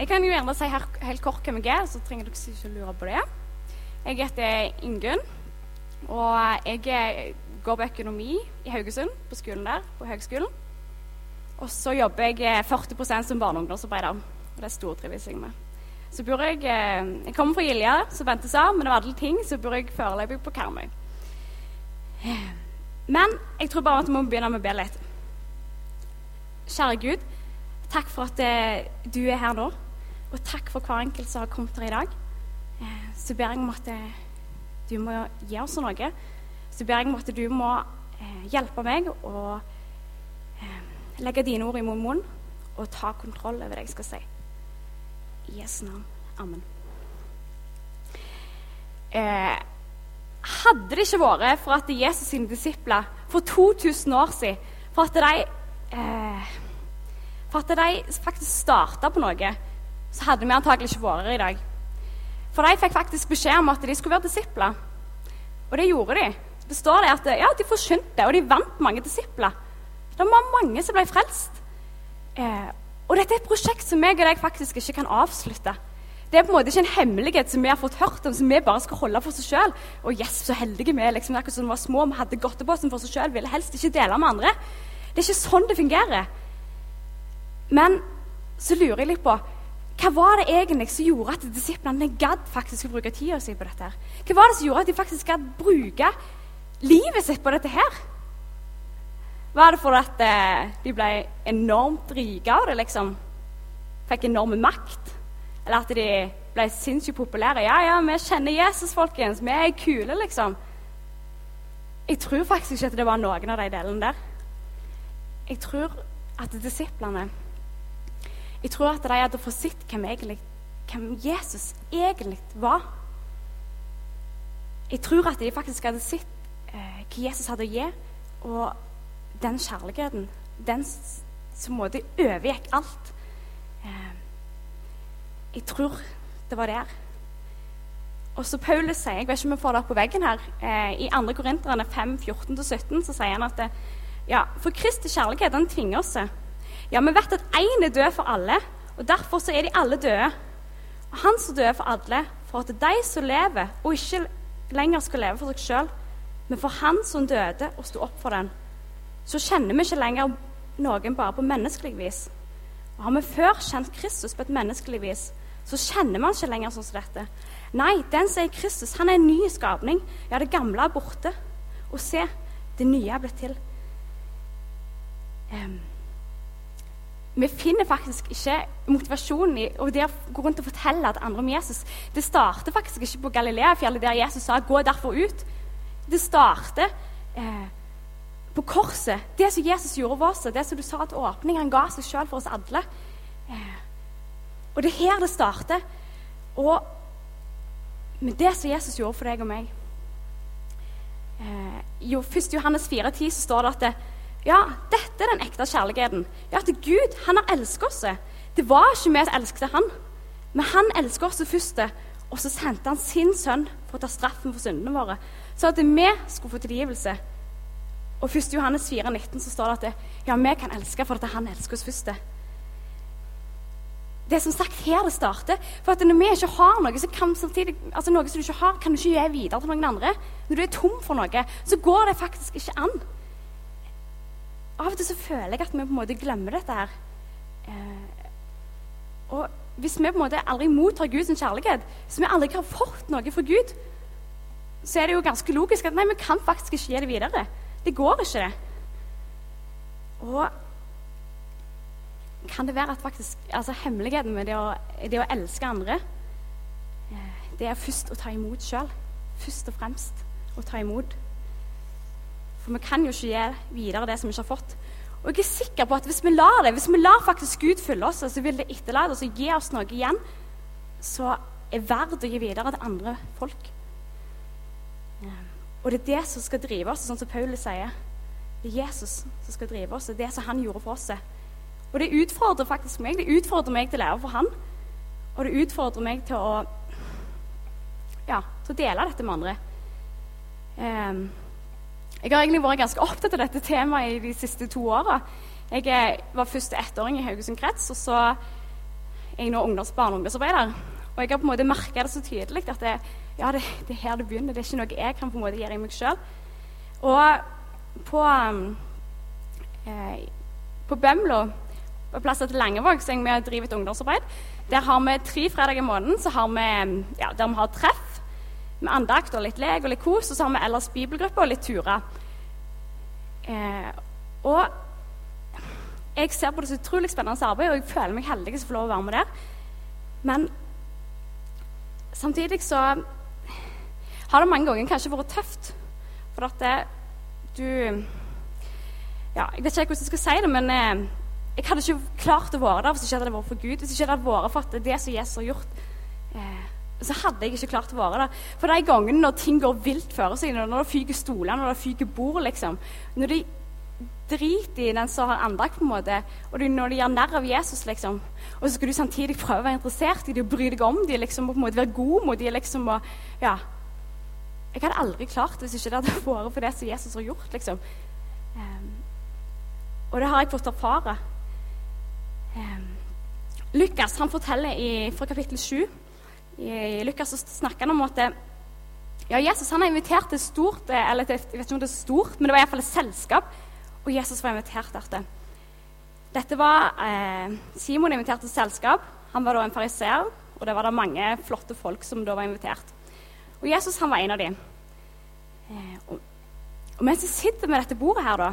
Jeg kan jo gjerne si her, helt kort hvem jeg er, så trenger dere ikke lure på det. Jeg heter Ingunn, og jeg går på økonomi i Haugesund, på skolen der, på høgskolen. Og så jobber jeg 40% som barne- og ungdomsarbeider, og det stortrives jeg med. Så bor jeg Jeg kommer fra Gilja, som Bente sa, men av alle ting så bor jeg foreløpig på Karmøy. Men jeg tror bare at vi må begynne med å be litt. Kjære Gud, takk for at eh, du er her nå. Og takk for hver enkelt som har kommet her i dag. Eh, så ber jeg om at eh, du må gi oss noe. Så ber jeg om at du må eh, hjelpe meg å legge dine ord i min munn og ta kontroll over det jeg skal si. I Jesu navn. Amen. Hadde det ikke vært for at Jesus sine disipler for 2000 år siden For at de, for at de faktisk starta på noe, så hadde vi antagelig ikke vært her i dag. For de fikk faktisk beskjed om at de skulle være disipler. Og det gjorde de. Det står det at ja, de forkynte, og de vant mange disipler. Det var mange som ble frelst. Eh, og dette er et prosjekt som jeg og deg faktisk ikke kan avslutte. Det er på en måte ikke en hemmelighet som vi har fått hørt om, som vi bare skal holde for oss sjøl. Og yes, så heldige vi er. Liksom, akkurat som vi var små, vi hadde godtepåsen for oss sjøl, ville helst ikke dele med andre. Det er ikke sånn det fungerer. Men så lurer jeg litt på hva var det egentlig som gjorde at disiplene gadd faktisk å bruke tida si på dette? her? Hva var det som gjorde at de faktisk gadd bruke livet sitt på dette her? Var det fordi at eh, de ble enormt rike av det, liksom? Fikk enorm makt? Eller at de ble sinnssykt populære? Ja, ja, vi kjenner Jesus, folkens. Vi er kule, liksom. Jeg tror faktisk ikke at det var noen av de delene der. Jeg tror at disiplene jeg tror at de hadde fått sett hvem, egentlig, hvem Jesus egentlig var. Jeg tror at de faktisk hadde sett eh, hva Jesus hadde å gi, og den kjærligheten, den som måte overgikk alt. Eh, jeg tror det var der. Og så Paulus sier, jeg vet ikke om vi får det opp på veggen her, eh, i 2. Korinterne 5, 14-17, så sier han at det, ja, for Kristi kjærlighet den tvinger oss. Ja, vi vet at én er død for alle, og derfor så er de alle døde. Og han som døde for alle, for at de som lever, og ikke lenger skal leve for seg sjøl, men for han som døde og sto opp for den, så kjenner vi ikke lenger noen bare på menneskelig vis. Og har vi før kjent Kristus på et menneskelig vis, så kjenner man ikke lenger sånn som dette. Nei, den som er Kristus, han er en ny skapning. Ja, det gamle er borte. Og se, det nye er blitt til. Um, vi finner faktisk ikke motivasjonen i og det å gå rundt og fortelle til andre om Jesus. Det starter faktisk ikke på Galileafjellet, der Jesus sa 'gå derfor ut'. Det starter eh, på korset. Det som Jesus gjorde for oss, det som du sa til åpning. Han ga seg sjøl for oss alle. Eh, og det er her det starter. Og med det som Jesus gjorde for deg og meg eh, I 1. Johannes 4,10 så står det at det, ja, dette er den ekte kjærligheten. Ja, at Gud han har elsket oss. Det var ikke vi som elsket han, men han elsket oss først. Og så sendte han sin sønn for å ta straffen for syndene våre, så at vi skulle få tilgivelse. Og 1. Johannes 4, 19, så står det at ja, vi kan elske for at han elsker oss først. Det er som sagt her det starter. For at når vi ikke har noe, så kan samtidig, altså noe som du ikke har, kan du ikke gi videre til noen andre. Når du er tom for noe, så går det faktisk ikke an. Av og til så føler jeg at vi på en måte glemmer dette her. Eh, og hvis vi på en måte aldri mottar Guds kjærlighet, hvis vi aldri har fått noe fra Gud, så er det jo ganske logisk at nei, vi kan faktisk ikke gi det videre. Det går ikke, det. Og kan det være at faktisk, altså hemmeligheten med det å, det å elske andre, eh, det er først å ta imot sjøl. Først og fremst å ta imot. For vi kan jo ikke gi videre det som vi ikke har fått. Og jeg er sikker på at hvis vi lar det, hvis vi lar faktisk Gud fylle oss, så vil det etterlate oss og gi oss noe igjen så er verdt å gi videre til andre folk. Og det er det som skal drive oss, sånn som Paulus sier. Det er Jesus som skal drive oss. Det er det som han gjorde for oss. Og det utfordrer faktisk meg. Det utfordrer meg til å lære for han. Og det utfordrer meg til å ja, til å dele dette med andre. Um, jeg har egentlig vært ganske opptatt av dette temaet i de siste to åra. Jeg var først ettåring i Haugesund krets, og så er jeg nå ungdomsbarn og ungdomsarbeider. Og jeg har på en måte merka det så tydelig at det, ja, det, det, er her det begynner. Det er ikke noe jeg kan på en måte gjøre i meg sjøl. Og på, eh, på Bømlo, på plassen til Langevåg, så vi driver et ungdomsarbeid, der har vi tre fredager i måneden så har vi, ja, der vi har treff med andakt og litt lek og litt kos. Og så har vi ellers bibelgruppe og litt turer. Eh, og jeg ser på det så utrolig spennende arbeid, og jeg føler meg heldig som får lov å være med der. Men samtidig så har det mange ganger kanskje vært tøft. For at det, du Ja, jeg vet ikke hvordan jeg skal si det, men eh, jeg hadde ikke klart å være der hvis det ikke hadde vært for Gud. Hvis det ikke hadde vært for at det som Jesus har gjort, eh, så hadde jeg ikke klart å være der. For de gangene når ting går vilt for seg, når det fyker stoler, når det fyker bord, liksom Når de driter i den som har andakt, på en måte, og når de gjør narr av Jesus, liksom Og så skal du samtidig prøve å være interessert i dem og bry deg om dem liksom, og på en måte være god mot dem. Liksom, og, ja. Jeg hadde aldri klart det hvis ikke det hadde vært for det som Jesus har gjort. liksom. Um, og det har jeg fått erfare. Um, Lukas han forteller i, fra kapittel 7 i Lukas så snakker han om at ja, Jesus han har invitert til stort eller til, jeg vet ikke om det er stort, men det var iallfall et selskap, og Jesus var invitert der. Dette var eh, Simon invitert til selskap. Han var da en fariseer, og det var da mange flotte folk som da var invitert. Og Jesus han var en av dem. Eh, og, og, mens de sitter med dette bordet her, da,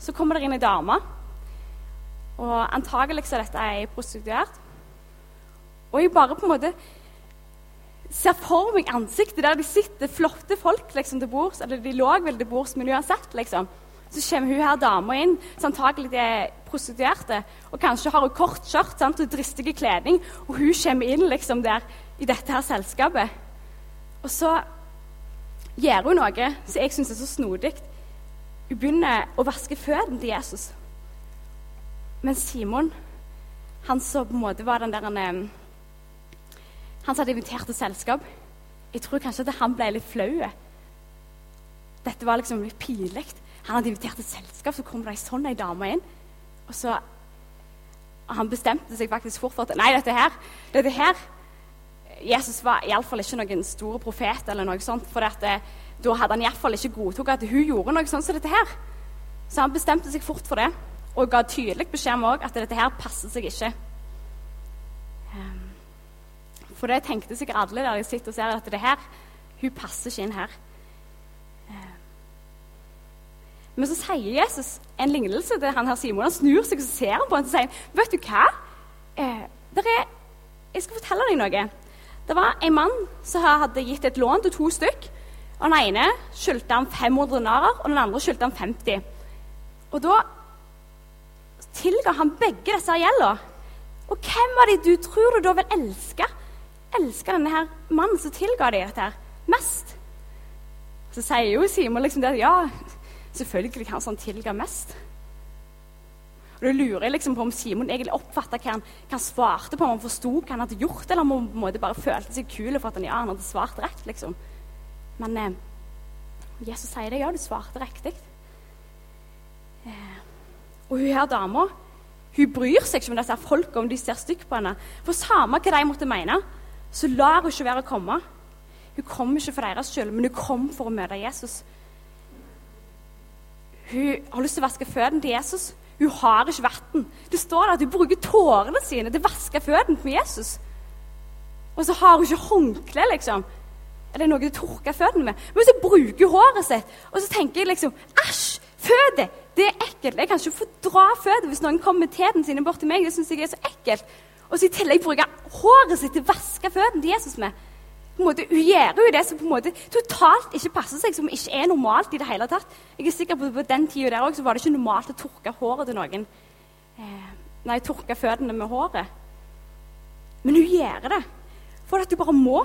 så kommer det inn ei dame. Og antagelig så er dette ei prostituert. Og jeg bare på en måte ser for meg ansiktet der de sitter flotte folk liksom, til bords. Eller de lå vel til bords, men uansett, liksom. Så kommer hun her dama inn, som antagelig er prostituerte. Og kanskje har hun kort skjørt sant, og dristig kledning, og hun kommer inn liksom der i dette her selskapet. Og så gjør hun noe som jeg syns er så snodig. Hun begynner å vaske føttene til Jesus. Men Simon, han som på en måte var den der han, eh, han som hadde invitert til selskap Jeg tror kanskje at han ble litt flau. Dette var liksom litt pinlig. Han hadde invitert til selskap, så kom det ei sånn ei dame inn. Og så Han bestemte seg faktisk fort for at Nei, dette her, dette her Jesus var iallfall ikke noen stor profet, eller noe sånt, for det, eh, da hadde han iallfall ikke godtatt at hun gjorde noe sånt som dette her. Så han bestemte seg fort for det, og ga tydelig beskjed om at dette her passer seg ikke. For det tenkte sikkert alle der de sitter og ser at det her, hun passer ikke inn her. Ehm, men så sier Jesus en lignelse til han her Simon. Han snur seg og ser han på ham og sier vet du hva? Eh, er, jeg skal fortelle deg noe. Det var en mann som hadde gitt et lån til to stykk. og Den ene skyldte han 500 narer, og den andre skyldte han 50. Og da tilga han begge disse gjelda. Og hvem av de du tror du da vil elske? Elske denne her mannen som tilga dem dette her, mest? Så sier jo Simon liksom det at ja, selvfølgelig kan han tilga mest. Og Da lurer jeg liksom på om Simon egentlig oppfatta hva, hva, han svarte på, om han forsto hva han hadde gjort, eller om han på en måte bare følte seg kul for at han, ja, han hadde svart rett. liksom. Men eh, Jesus sier det. Ja, du svarte riktig. Eh, og hun her dama hun bryr seg ikke om disse folka om de ser stygt på henne. For samme hva de måtte mene, så lar hun ikke være å komme. Hun kom ikke for deres skyld, men hun kom for å møte Jesus. Hun har lyst til å vaske føttene til Jesus. Hun har ikke vann. Det står der at hun bruker tårene sine til å vaske føttene med Jesus. Og så har hun ikke håndkle, liksom. Eller noe å tørke føttene med. Men så bruker hun håret sitt. Og så tenker jeg liksom Æsj! Føtter! Det er ekkelt. Jeg kan ikke få dra føtter hvis noen kommer med teten sine bort til meg. Det syns jeg er så ekkelt. Og så i tillegg bruker håret sitt til å vaske føttene til Jesus med. På en måte, hun gjør jo det som på en måte totalt ikke passer seg, som ikke er normalt i det hele tatt. Jeg er sikker på at På den tida der også, var det ikke normalt å tørke håret til noen. Eh, nei, tørke føttene med håret. Men hun gjør det for at hun bare må.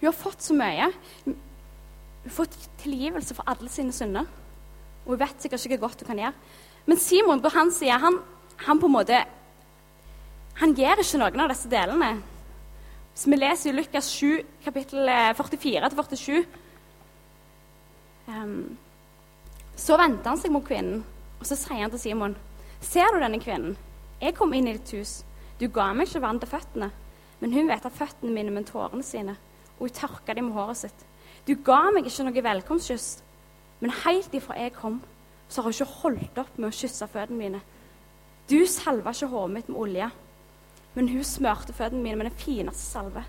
Hun har fått så mye. Hun har fått tilgivelse for alle sine synder. Og hun vet sikkert ikke hva godt hun kan gjøre. Men Simon på hans side, han, han på en måte han gjør ikke noen av disse delene. Hvis vi leser i Lukas 7, kapittel 44-47 um, ehm, Så venter han seg mot kvinnen, og så sier han til Simon Ser du denne kvinnen? Jeg kom inn i ditt hus. Du ga meg ikke vann til føttene, men hun vet av føttene mine med tårene sine, og hun tørka dem med håret sitt. Du ga meg ikke noe velkomstkyss, men helt ifra jeg kom, så har hun ikke holdt opp med å kysse føttene mine. Du salva ikke håret mitt med olje, men hun smørte føttene mine med den fineste salve.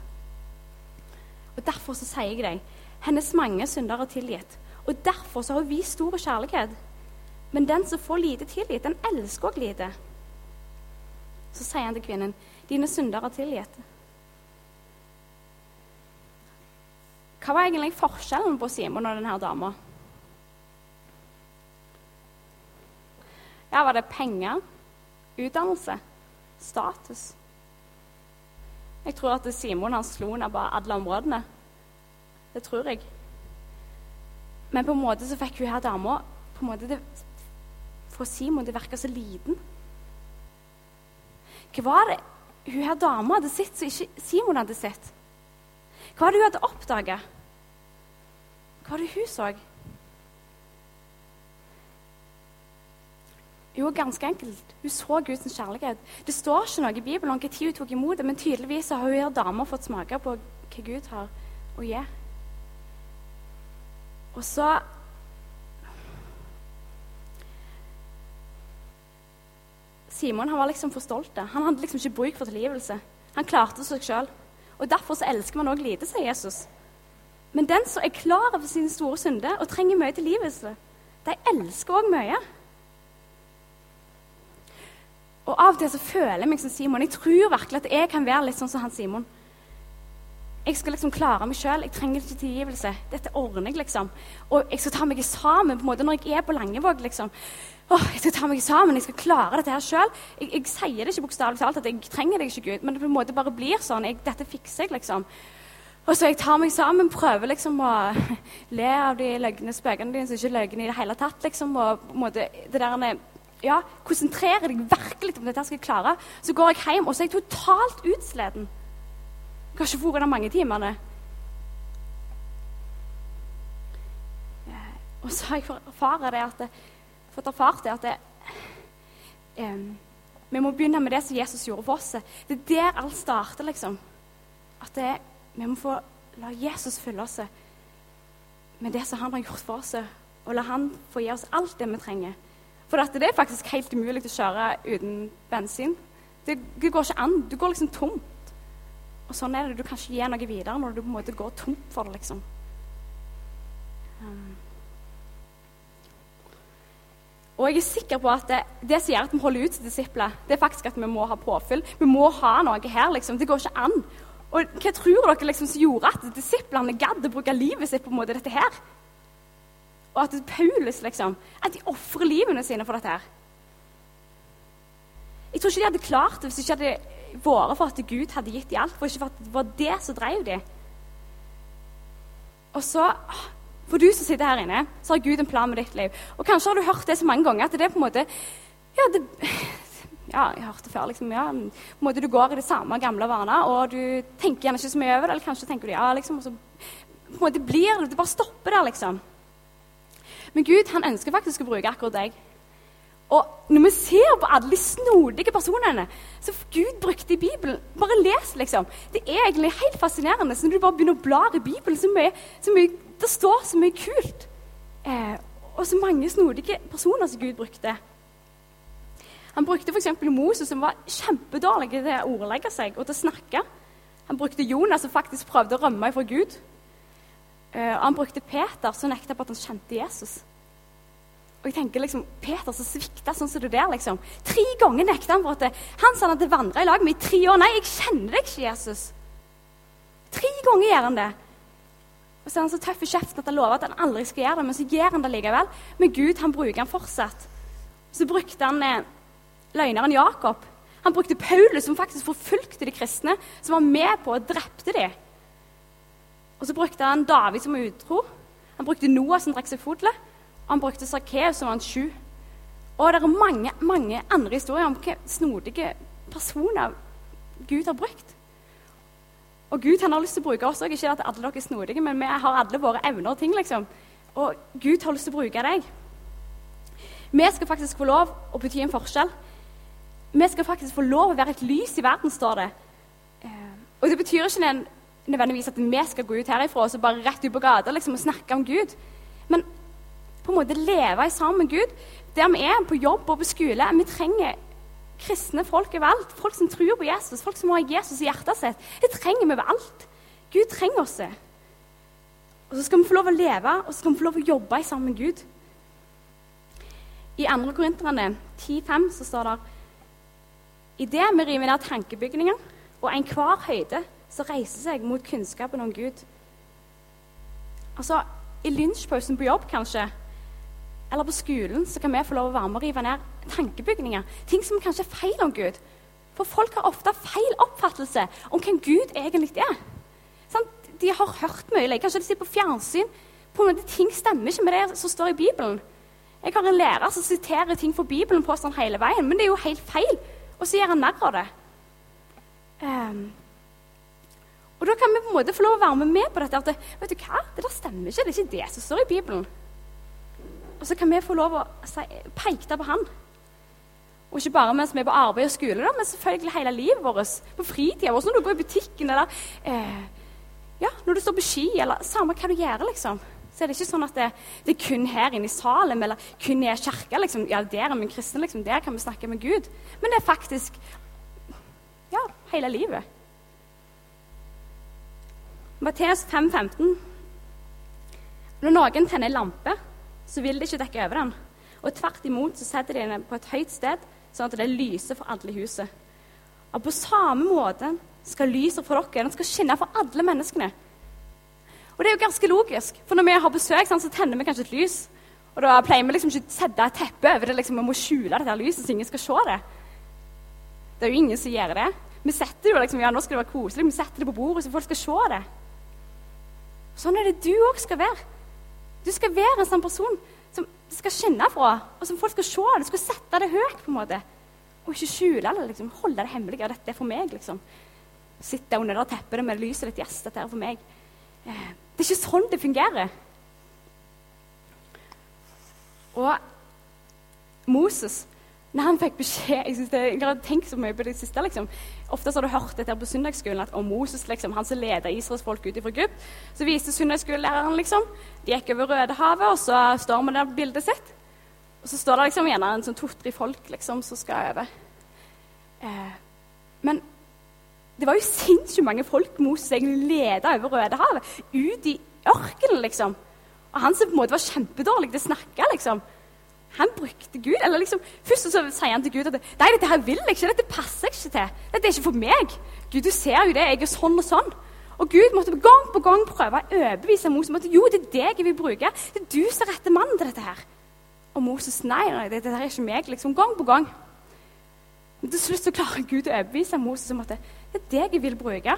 Og Derfor så sier jeg deg, hennes mange synder er tilgitt. Og derfor så har hun vist stor kjærlighet. Men den som får lite tilgitt, den elsker også lite. Så sier han til kvinnen, dine synder er tilgitt. Hva var egentlig forskjellen på Simon og denne dama? Ja, var det penger? Utdannelse? Status? Jeg tror at Simon han slo ned på alle områdene. Det tror jeg. Men på en måte så fikk hun her dama på en måte det, For Simon det virka så liten. Hva var det hun her dama hadde sett som ikke Simon hadde sett? Hva var det hun hadde oppdaga? Hva var det hun så? Jo, ganske enkelt. Hun så Guds kjærlighet. Det står ikke noe i Bibelen om når hun tok imot det, men tydeligvis har hun her dama fått smake på hva Gud har å gi. Og så Simon han var liksom for stolt. Han hadde liksom ikke bruk for tilgivelse. Han klarte seg sjøl. Og derfor så elsker man òg lite, sier Jesus. Men den som er klar over sine store synder og trenger mye tilgivelse, de elsker òg mye. Og av og til så føler jeg meg som Simon. Jeg tror virkelig at jeg kan være litt sånn som han Simon. Jeg skal liksom klare meg sjøl. Jeg trenger ikke tilgivelse. Dette ordner jeg, liksom. Og jeg skal ta meg sammen på en måte når jeg er på Langevåg. liksom. Åh, jeg skal ta meg sammen, jeg skal klare dette her sjøl. Jeg, jeg, sier det ikke bokstavelig talt at jeg trenger deg ikke, Gud, men det på en måte bare blir sånn. Jeg, dette fikser jeg, liksom. Og så jeg tar meg sammen, prøver liksom å le av de løgne spøkene dine som ikke er løgne i det hele tatt. liksom, og på en måte det der, ja, Konsentrerer deg virkelig om dette skal jeg klare. Så går jeg hjem, og så er jeg totalt utsleden. Jeg har ikke vært der mange timene. Og så har jeg erfart det at, fått erfart det at det, um, vi må begynne med det som Jesus gjorde for oss. Det er der alt starter, liksom. At det, vi må få la Jesus fylle oss med det som han har gjort for oss, og la han få gi oss alt det vi trenger. For det er faktisk helt umulig å kjøre uten bensin. Det, det går ikke an. Du går liksom tomt. Og sånn er det. Du kan ikke gi noe videre når du på en måte går tomt for det, liksom. Um. Og jeg er sikker på at det, det som gjør at vi holder ut til disipler, det er faktisk at vi må ha påfyll. Vi må ha noe her, liksom. Det går ikke an. Og hva tror dere liksom som gjorde at disiplene gadd å bruke livet sitt på en måte dette her? Og at Paulus liksom, at de ofrer livene sine for dette her. Jeg tror ikke de hadde klart det hvis det ikke hadde vært for at Gud hadde gitt dem alt, for ikke for at det var det som drev dem. Og så For du som sitter her inne, så har Gud en plan med ditt liv. Og kanskje har du hørt det så mange ganger at det er på en måte Ja, det, ja jeg det før. liksom, ja, på en måte Du går i det samme gamle vaner, og du tenker gjerne ikke så mye over det. Eller kanskje tenker du ja, liksom, og så på en måte blir det Det bare stopper der, liksom. Men Gud han ønsker faktisk å bruke akkurat deg. Og når vi ser på alle de snodige personene som Gud brukte i Bibelen Bare les, liksom. Det er egentlig helt fascinerende. Så når du bare begynner å bla i Bibelen, så mye, så mye, det står så mye kult. Eh, og så mange snodige personer som Gud brukte. Han brukte f.eks. Moses, som var kjempedårlig til å ordlegge seg og til å snakke. Han brukte Jonas, som faktisk prøvde å rømme fra Gud. Eh, og han brukte Peter, som nekta på at han kjente Jesus. Og jeg tenker liksom, Peter som svikta sånn som det der. liksom. Tre ganger nekta han for at han sa han hadde vandra i lag med i tre år. Nei, jeg kjenner deg ikke, Jesus. Tre ganger gjør han det. Og så er han så tøff i kjeften at han lover at han aldri skal gjøre det, men så gjør han det likevel. Men Gud han bruker han fortsatt. Så brukte han eh, løgneren Jakob. Han brukte Paulus, som faktisk forfulgte de kristne, som var med på å drepte dem. Og så brukte han David som utro. Han brukte Noah, som drakk seg fodle. Han brukte Sakkeus, som var en sju. Og det er mange, mange andre historier om hvilke snodige personer Gud har brukt. Og Gud han har lyst til å bruke oss òg. Ikke at alle dere er snodige, men vi har alle våre evner og ting. liksom. Og Gud har lyst til å bruke deg. Vi skal faktisk få lov å bety en forskjell. vi skal faktisk få lov å være et lys i verden, står det. Eh, og det betyr ikke nødvendigvis at vi skal gå ut herifra og så bare rett ut på gata liksom, og snakke om Gud. Men på en måte leve sammen med Gud der vi er på jobb og på skole. Vi trenger kristne folk overalt. Folk som tror på Jesus, folk som har Jesus i hjertet sitt. Det trenger vi overalt. Gud trenger oss. Og så skal vi få lov å leve og så skal vi få lov å jobbe sammen med Gud. I 2. Korinterne 10,5 så står det i det vi river ned tankebygninger og enhver høyde som reiser seg mot kunnskapen om Gud. Altså, I lunsjpausen på jobb, kanskje, eller på skolen, så kan vi få lov å være med og rive ned tankebygninger. Ting som kanskje er feil om Gud. For folk har ofte feil oppfattelse om hvem Gud egentlig er. Sånn, de har hørt mye, kanskje de sitter på fjernsyn. På en måte, Ting stemmer ikke med det som står i Bibelen. Jeg har en lærer som siterer ting fra Bibelen på sånn hele veien, men det er jo helt feil. Og så gjør han narr av det. Um, og da kan vi på en måte få lov å være med på dette. at vet du hva, Det der stemmer ikke. Det er ikke det som står i Bibelen. Og så kan vi få lov å si, peke det på han. Og ikke bare mens vi er på arbeid og skole, da, men selvfølgelig hele livet vårt. På fritida vår, når du går i butikken, eller eh, ja, når du står på ski, eller samme hva du gjør, liksom så er det ikke sånn at det, det er kun her inne i Salem eller kun i kirka. Liksom. Ja, der er vi kristne, liksom. der kan vi snakke med Gud. Men det er faktisk ja, hele livet. Matteus 5,15. Når noen tenner en lampe, så vil de ikke dekke over den. Og tvert imot så setter de den på et høyt sted, sånn at det lyser for alle i huset. Og på samme måte skal lyset for dere den skal skinne for alle menneskene. Og det er jo ganske logisk, for når vi har besøk, så tenner vi kanskje et lys. Og da pleier vi liksom ikke å sette et teppe over det, liksom, vi må skjule dette lyset så ingen skal se det. Det er jo ingen som gjør det. Vi setter det jo liksom, ja, nå skal det være koselig, vi setter det på bordet så folk skal se det. Sånn er det du òg skal være. Du skal være en sånn person som skal skinne fra, og som folk skal se. Du skal sette det høyt, på en måte. Og ikke skjule det. liksom, Holde det hemmelig. Ja, dette er for meg, liksom. Sitte under det teppet med lyset ditt. Yes, dette er for meg. Eh, det er ikke sånn det fungerer. Og Moses når han fikk beskjed Jeg, det, jeg har tenkt så mye på det siste. liksom. Ofte har du hørt dette på søndagsskolen at om Moses, liksom, han som leder Israels folk ut fra Egypt, så viste søndagsskolelæreren liksom, De gikk over Rødehavet, og så står man der på bildet sitt. Og så står det liksom gjerne en sånn to-tre folk liksom, som skal over. Eh, men det var jo sinnssykt mange folk Moses egentlig leda over Rødehavet. Ut i ørkenen, liksom. Og han som på en måte var kjempedårlig til å snakke, liksom. Han brukte Gud. eller liksom, Først så sier han til Gud at nei, dette her vil jeg ikke, dette passer jeg ikke til. Dette er ikke for meg. Gud, du ser jo det, jeg er sånn og sånn. Og Gud måtte gang på gang prøve å overbevise Moses om at jo, det er deg jeg vil bruke. Det er du som er rette mann til dette her. Og Moses nei, nei, dette er ikke meg. liksom, Gang på gang. Men til slutt så klarer Gud å overbevise Moses om at det er deg jeg vil bruke.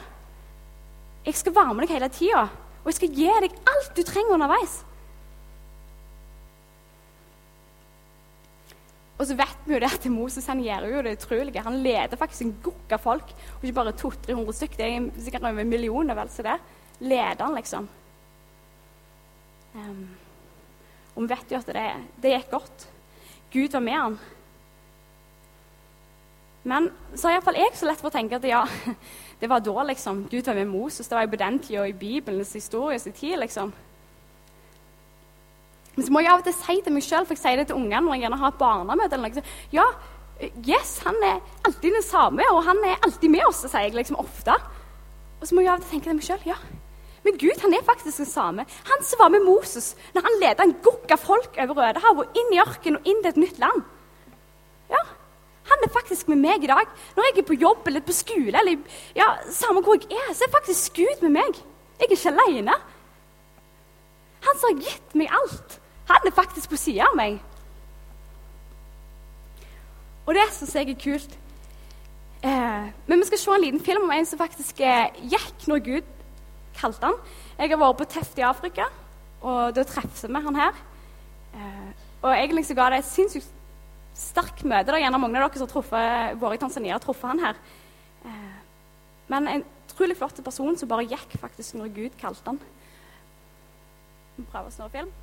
Jeg skal være med deg hele tida, og jeg skal gi deg alt du trenger underveis. Og så vet vi jo det at Moses han gjør jo det utrolige. Han leder faktisk en gokk av folk. Og ikke bare 200-300 stykker. Det er sikkert over millioner, vel, så det. Leder han, liksom. Um, og vi vet jo at det, det gikk godt. Gud var med han. Men så har iallfall jeg så lett for å tenke at ja, det var da, liksom. Gud var med Moses. Det var jo på den tida i Bibelens historie sin tid, liksom. Men så må jeg av og til si til meg sjøl, for jeg sier det til ungene når jeg gjerne har et barnemøte eller noe, ja, yes, han er alltid den samme, og han er alltid med oss, sier jeg liksom ofte. Og så må jeg av og til tenke til meg sjøl, ja, men Gud han er faktisk den samme. Han som var med Moses når han ledet en gokk av folk over Rødehavet og inn i ørkenen og inn til et nytt land. Ja, han er faktisk med meg i dag. Når jeg er på jobb eller på skole, eller ja, samme hvor jeg er, så er faktisk Gud med meg. Jeg er ikke aleine. Han som har gitt meg alt, han er faktisk på sida av meg. Og det syns jeg er kult. Eh, men vi skal se en liten film om en som faktisk eh, gikk når Gud kalte han. Jeg har vært på Teft i Afrika, og da treffer vi han her. Eh, og egentlig så ga det et sinnssykt sterkt møte. Er gjerne mange av dere som har vært i Tanzania og truffet han her. Eh, men en utrolig flott person som bare gikk faktisk når Gud kalte han. Vi prøver å snurre film.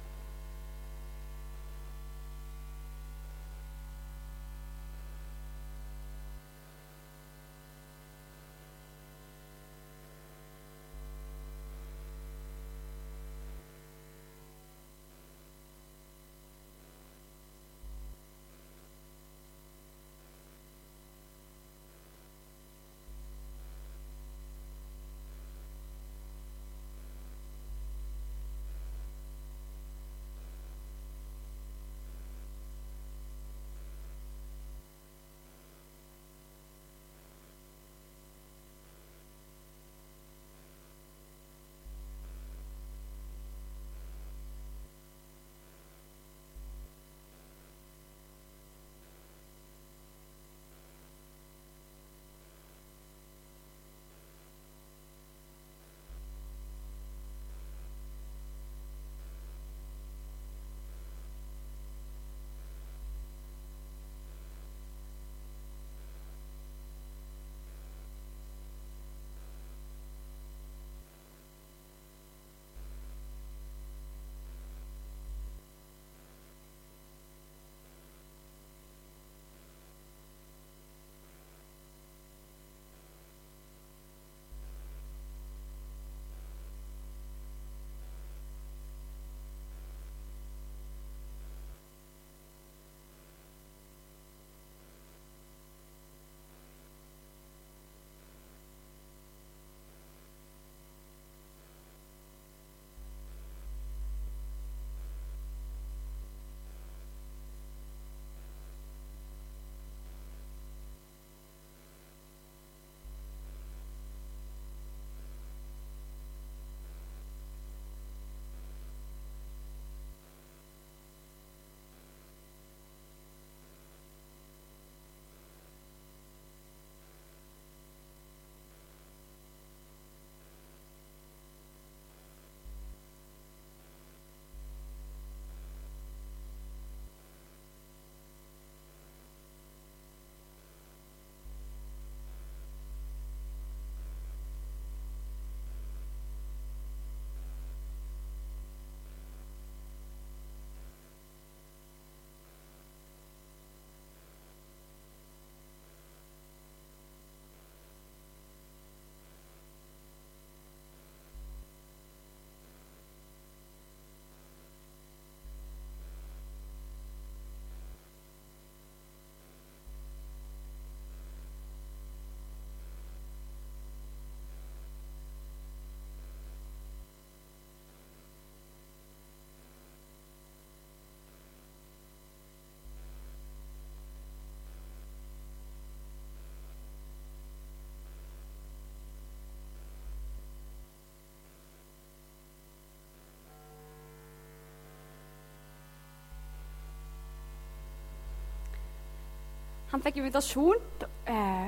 Han fikk invitasjon. Eh,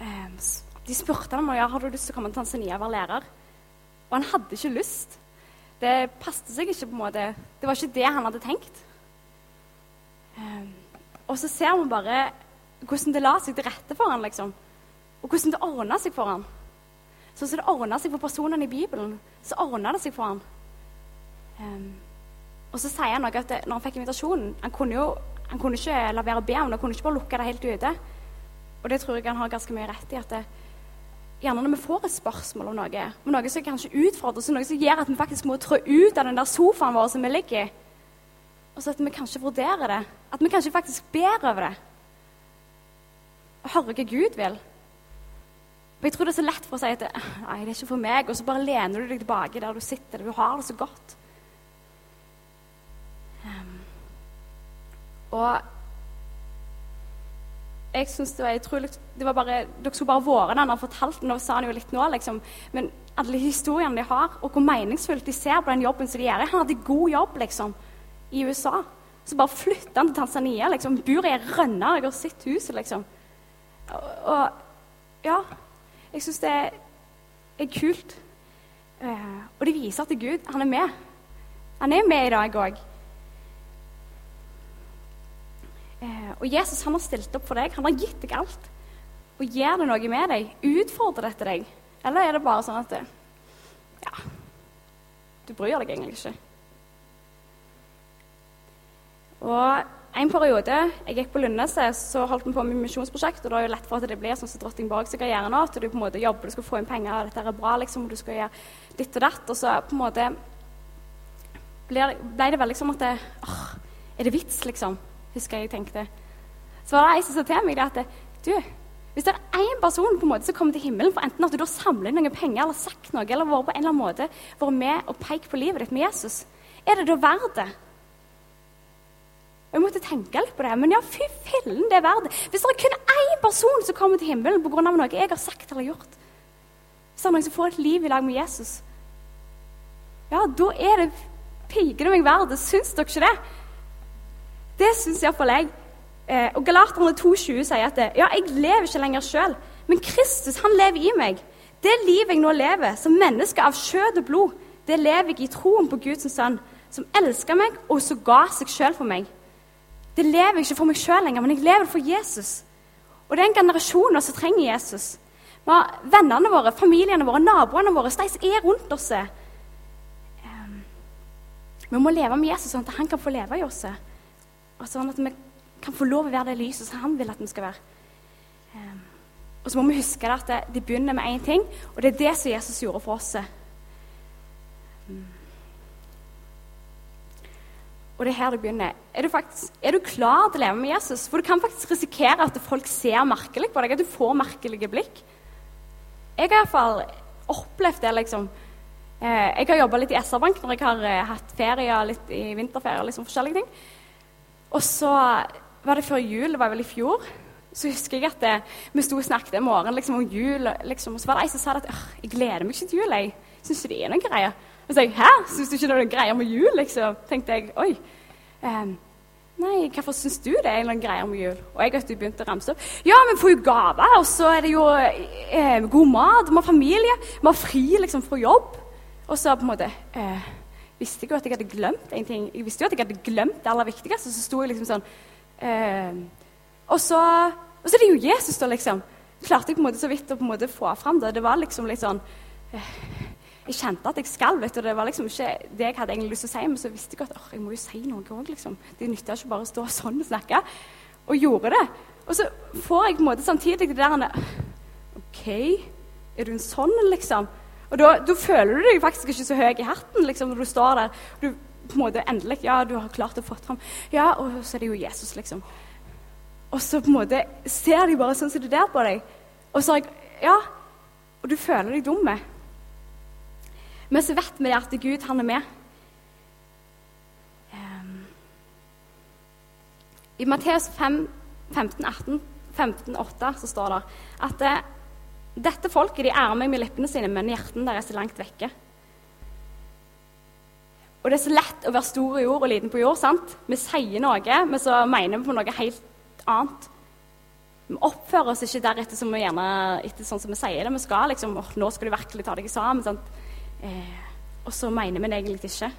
eh, de spurte ham om ja, har du lyst til å komme til Tanzania og være lærer. Og han hadde ikke lyst. Det passet seg ikke. på en måte. Det var ikke det han hadde tenkt. Eh, og så ser vi bare hvordan det la seg til rette for han, liksom. Og hvordan det ordna seg for han. Sånn som det ordna seg for personene i Bibelen, så ordna det seg for han. Um, og så sier han noe at det, når han fikk invitasjonen Han kunne jo han kunne ikke la være å be om det, han kunne ikke bare lukke det helt ute. Og det tror jeg han har ganske mye rett i. at det, Gjerne når vi får et spørsmål om noe, om noe som kanskje utfordrer oss, noe som gjør at vi faktisk må trå ut av den der sofaen vår som vi ligger i, og så at vi kanskje vurderer det, at vi kanskje faktisk ber over det, og hører hva Gud vil. Og Jeg tror det er så lett for å si at nei, det er ikke for meg, og så bare lener du deg tilbake der du sitter, du har det så godt. Um, og jeg synes det var utrolig det var bare, Dere skulle bare vært der han fortalte Nå sa han jo litt nå, liksom. Men alle historiene de har, og hvor meningsfullt de ser på den jobben som de gjør Han hadde god jobb, liksom, i USA. Så bare flytta han til Tanzania. liksom, Bor i ei rønne. Jeg har sett huset, liksom. Og, og ja Jeg syns det er kult. Uh, og det viser at Gud, han er med. Han er med i dag òg. Eh, og Jesus han har stilt opp for deg. Han har gitt deg alt. Og gjør det noe med deg? Utfordrer dette deg? Eller er det bare sånn at det, ja, du bryr deg egentlig ikke? Og en periode jeg gikk på Lundeset, så holdt vi på med misjonsprosjekt. Og det er jo lett for at det blir sånn som Drotting Borg skal gjøre nå. At du på en måte jobber, du skal få inn penger, og dette er bra, liksom, og du skal gjøre ditt og datt. Og så på en måte ble det, ble det veldig sånn at det, åh, Er det vits, liksom? husker jeg tenkte. Så var det ei som sa til meg at du, hvis det er én person på en måte som kommer til himmelen for enten at du har samlet noen penger eller sagt noe, eller vært på en eller annen måte vært med og pekt på livet ditt med Jesus, er det da verdt det? Jeg måtte tenke litt på det. Men ja, fy fillen, det er verdt det. Hvis det er kun én person som kommer til himmelen pga. noe jeg har sagt eller gjort, hvis det er noen som får et liv i lag med Jesus, ja, da er det pikene meg verdt det. Syns dere ikke det? Det syns iallfall jeg. Eh, og Galaterne 2,20 sier at det, ja, jeg lever ikke lenger sjøl, men Kristus han lever i meg. Det livet jeg nå lever, som menneske av kjøtt og blod, det lever jeg i troen på Guds sønn, som elsker meg og som ga seg sjøl for meg. Det lever jeg ikke for meg sjøl lenger, men jeg lever for Jesus. Og det er en generasjon som trenger Jesus. Vi vennene våre, familiene våre, naboene våre, de er rundt oss. Ehm, vi må leve med Jesus sånn at han kan få leve i oss og sånn at vi kan få lov å være det lyset som han vil at vi skal være. Um, og så må vi huske at det, det begynner med én ting, og det er det som Jesus gjorde for oss. Um, og det er her det begynner. Er du, faktisk, er du, klar til å leve med Jesus? For du kan faktisk risikere at folk ser merkelig på deg, at du får merkelige blikk. Jeg har iallfall opplevd det, liksom. Eh, jeg har jobba litt i SR-Bank når jeg har eh, hatt ferie litt i vinterferie. liksom forskjellige ting. Og så var det før jul, det var vel i fjor, så husker jeg at det, vi sto og snakket en morgen liksom, om jul. Liksom, og så var det ei som sa at jeg gleder meg ikke til jul. jeg syns ikke det er noen greier. Og så sa jeg hæ, syns du ikke det er noen greier med jul? liksom? tenkte jeg, oi. Um, Nei, hvorfor syns du det er noen greier med jul? Og jeg vet du begynte å ramse opp. Ja, vi får jo gaver, og så er det jo eh, god mat, vi har familie, vi har fri liksom fra jobb. Og så på en måte eh, visste jeg jo at jeg hadde glemt en ting. Jeg visste jo at jeg hadde glemt det aller viktigste. Så sto jeg liksom sånn eh, og, så, og så er det jo Jesus, da, liksom. Klarte jeg på en måte så vidt å på en måte få fram det. Det var liksom litt sånn eh, Jeg kjente at jeg skalv, vet du. Det var liksom ikke det jeg hadde egentlig lyst til å si, men så visste jeg at oh, jeg må jo si noe òg, liksom. Det nytta ikke bare å stå sånn og snakke. Og gjorde det. Og så får jeg på en måte samtidig det der OK, er du en sånn, liksom? Og da, da, føler du deg faktisk ikke så høy i hatten liksom, når du står der. Du på en måte endelig Ja, du har klart å få fram Ja, og så er det jo Jesus, liksom. Og så på en måte ser de bare sånn som det der på deg. Og så Ja. Og du føler deg dum. Men så vet vi at Gud, han er med. Um, I Matteus 5, 15, 18, 15, 8 så står det at dette folket de ærer meg med lippene sine, men hjertene deres er langt vekke. Og det er så lett å være stor i ord og liten på jord. sant? Vi sier noe, men så mener vi på noe helt annet. Vi oppfører oss ikke deretter som vi gjerne etter sånn som vi sier det vi skal. liksom, oh, nå skal du virkelig ta deg sammen. Sant? Eh, og så mener vi det egentlig ikke.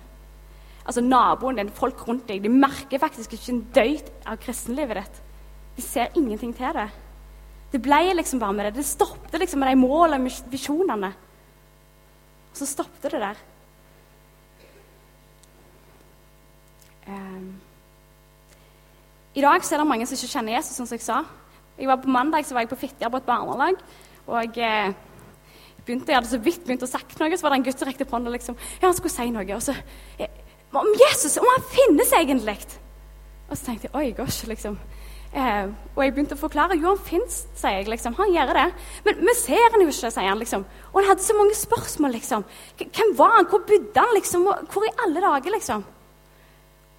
Altså Naboen din, folk rundt deg, de merker faktisk ikke en døyt av kristenlivet ditt. De ser ingenting til det. Det ble liksom bare med det. Det stoppet liksom med de målene, og visjonene. Og så stoppet det der. I dag så er det mange som ikke kjenner Jesus, som jeg sa. Jeg var På mandag så var jeg på Fitjar på et barnelag. Og jeg, eh, begynte, jeg hadde så vidt begynt å sagt noe, så var det en gutt som rekte opp hånda. Liksom. Ja, han skulle si noe. Og så eh, Om Jesus! Om han finnes egentlig! Og så tenkte jeg oi, gosh, liksom. Eh, og jeg begynte å forklare. Jo, han fins, sier jeg. liksom. Han gjør det. Men vi ser han jo ikke, sier han. liksom. Og han hadde så mange spørsmål. liksom. Hvem var han? Hvor bodde han? liksom? Hvor i alle dager, liksom?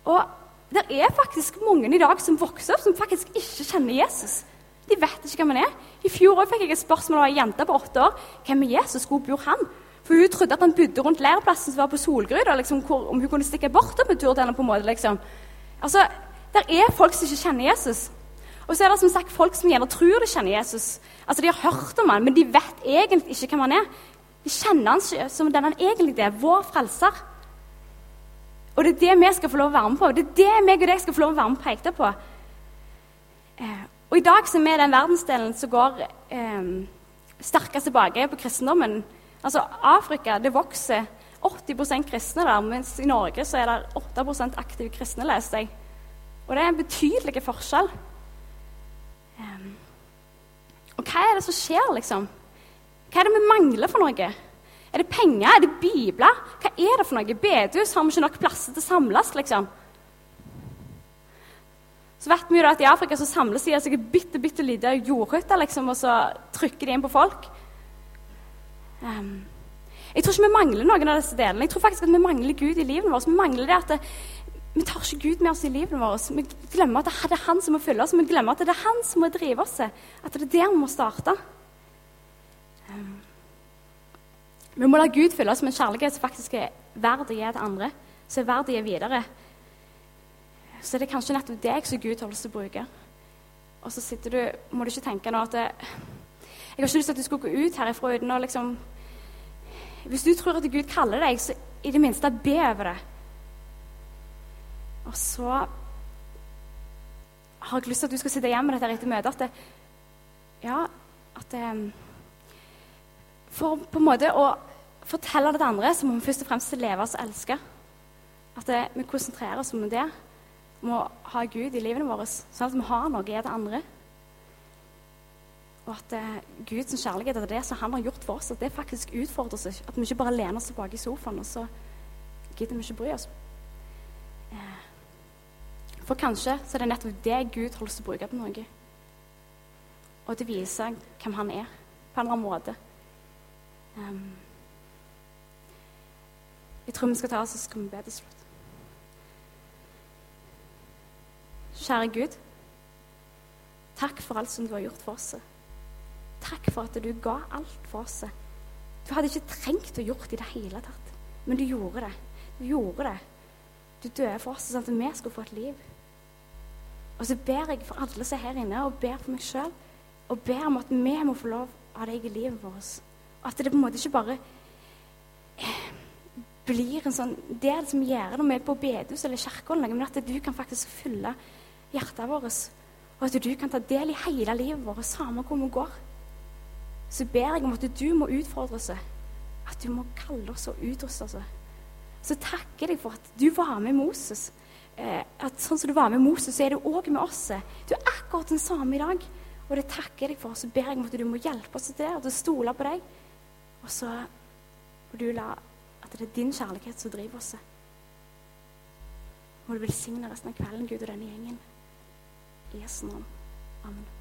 Og det er faktisk mange i dag som vokser opp, som faktisk ikke kjenner Jesus. De vet ikke hvem han er. I fjor fikk jeg et spørsmål av ei jente på åtte år. Hvem er Jesus? Hvor bor han? For hun trodde at han bodde rundt leirplassen som var på Solgryd, liksom, om hun kunne stikke bort opp en tur til henne. på en måte, liksom. Altså, Der er folk som ikke kjenner Jesus. Og så er det som sagt folk som gjerne tror de kjenner Jesus. Altså, De har hørt om han, men de vet egentlig ikke hvem han er. De kjenner han som den han egentlig er, vår frelser. Og det er det vi skal få lov å være med på. Det er det meg og deg skal få lov å være med og peke på. Eh, og i dag som er den verdensdelen som går eh, sterkest tilbake på kristendommen Altså Afrika det vokser 80% kristne der, mens i Norge så er det 8% aktive kristne, leste jeg. Og det er en betydelig forskjell. Um, og hva er det som skjer, liksom? Hva er det vi mangler for noe? Er det penger? Er det bibler? Hva er det for noe? Bedehus? Har vi ikke nok plasser til å samles, liksom? Så vet vi jo da at I Afrika så samles de seg et bitte, bitte lite jordhytte, liksom, og så trykker de inn på folk. Um, jeg tror ikke vi mangler noen av disse delene. Jeg tror faktisk at vi mangler Gud i livet vårt. Vi mangler det at det, vi tar ikke Gud med oss i livet vårt. Vi glemmer at det er Han som må følge oss. Vi glemmer at det er Han som må drive oss. At det er der vi må starte. Um, vi må la Gud fylle oss med en kjærlighet som faktisk er verd å gi til andre. Som er verd å gi videre så er det kanskje nettopp deg som Gud har lyst til å bruke. Og så sitter du, må du ikke tenke nå at det, Jeg har ikke lyst til at du skal gå ut herifra uten å liksom Hvis du tror at Gud kaller deg, så i det minste be over det. Og så har jeg lyst til at du skal sitte hjemme med dette etter møtet. At det, ja, at det, For på en måte å fortelle det til andre, så må vi først og fremst leve oss og elske. At det, vi konsentrerer oss om det må ha Gud i livene våre, sånn at vi har noe i det andre. Og at eh, Guds kjærlighet er det som han har gjort for oss, at det faktisk utfordrer oss. At vi ikke bare lener oss tilbake i sofaen, og så gidder vi ikke bry oss. Eh, for kanskje så er det nettopp det Gud holder til å bruke til noe. Og til å vise hvem han er, på en eller annen måte. Um, jeg tror vi skal ta oss og skal vi be til slutt. Kjære Gud, takk for alt som du har gjort for oss. Takk for at du ga alt for oss. Du hadde ikke trengt å gjort det i det hele tatt, men du gjorde det. Du gjorde det. Du døde for oss sånn at vi skulle få et liv. Og så ber jeg for alle som er her inne, og ber for meg sjøl, og ber om at vi må få lov av deg i livet vårt. At det på en måte ikke bare blir en sånn del som gjør det når vi er på bedehus eller kirke, men at du kan faktisk fylle hjertet vårt, og at du kan ta del i hele livet vårt, samme hvor vi går. Så ber jeg om at du må utfordre oss, at du må kalle oss og utruste oss. Så takker jeg for at du var med Moses. Eh, at sånn som du var med Moses, så er du òg med oss. Du er akkurat den samme i dag. Og det takker jeg deg for. Så ber jeg om at du må hjelpe oss til det, og til å stole på deg. Og så må du la at det er din kjærlighet som driver oss. Må du velsigne resten av kvelden, Gud, og denne gjengen. I Jesu navn. Amen.